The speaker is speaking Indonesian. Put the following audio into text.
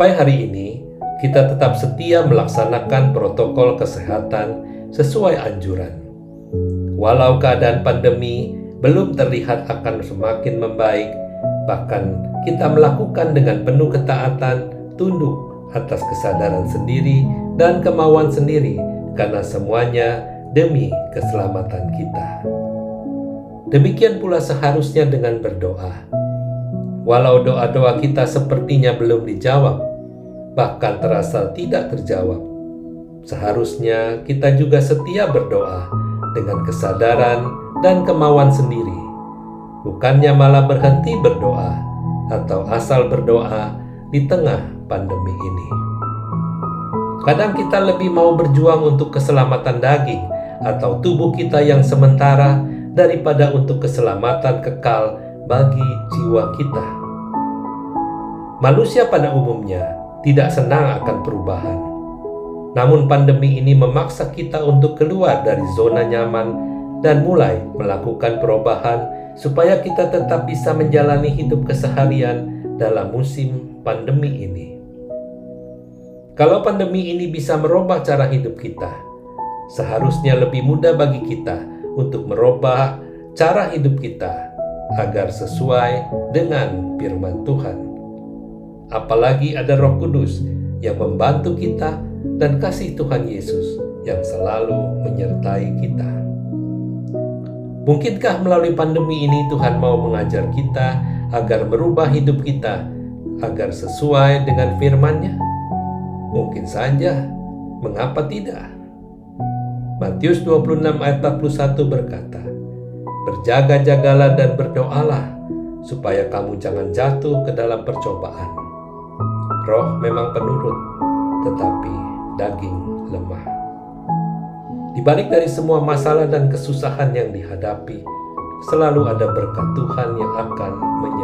Sampai hari ini, kita tetap setia melaksanakan protokol kesehatan sesuai anjuran. Walau keadaan pandemi belum terlihat akan semakin membaik, bahkan kita melakukan dengan penuh ketaatan, tunduk atas kesadaran sendiri dan kemauan sendiri, karena semuanya demi keselamatan kita. Demikian pula seharusnya dengan berdoa. Walau doa-doa kita sepertinya belum dijawab, bahkan terasa tidak terjawab, seharusnya kita juga setia berdoa dengan kesadaran dan kemauan sendiri, bukannya malah berhenti berdoa atau asal berdoa di tengah pandemi ini. Kadang kita lebih mau berjuang untuk keselamatan daging atau tubuh kita yang sementara daripada untuk keselamatan kekal bagi jiwa kita. Manusia pada umumnya tidak senang akan perubahan. Namun pandemi ini memaksa kita untuk keluar dari zona nyaman dan mulai melakukan perubahan supaya kita tetap bisa menjalani hidup keseharian dalam musim pandemi ini. Kalau pandemi ini bisa merubah cara hidup kita, seharusnya lebih mudah bagi kita untuk merubah cara hidup kita agar sesuai dengan firman Tuhan. Apalagi ada Roh Kudus yang membantu kita dan kasih Tuhan Yesus yang selalu menyertai kita. Mungkinkah melalui pandemi ini Tuhan mau mengajar kita agar merubah hidup kita agar sesuai dengan firman-Nya? Mungkin saja, mengapa tidak? Matius 26 ayat 41 berkata, Berjaga-jagalah dan berdoalah, supaya kamu jangan jatuh ke dalam percobaan. Roh memang penurut, tetapi daging lemah. Di balik dari semua masalah dan kesusahan yang dihadapi, selalu ada berkat Tuhan yang akan menyertai.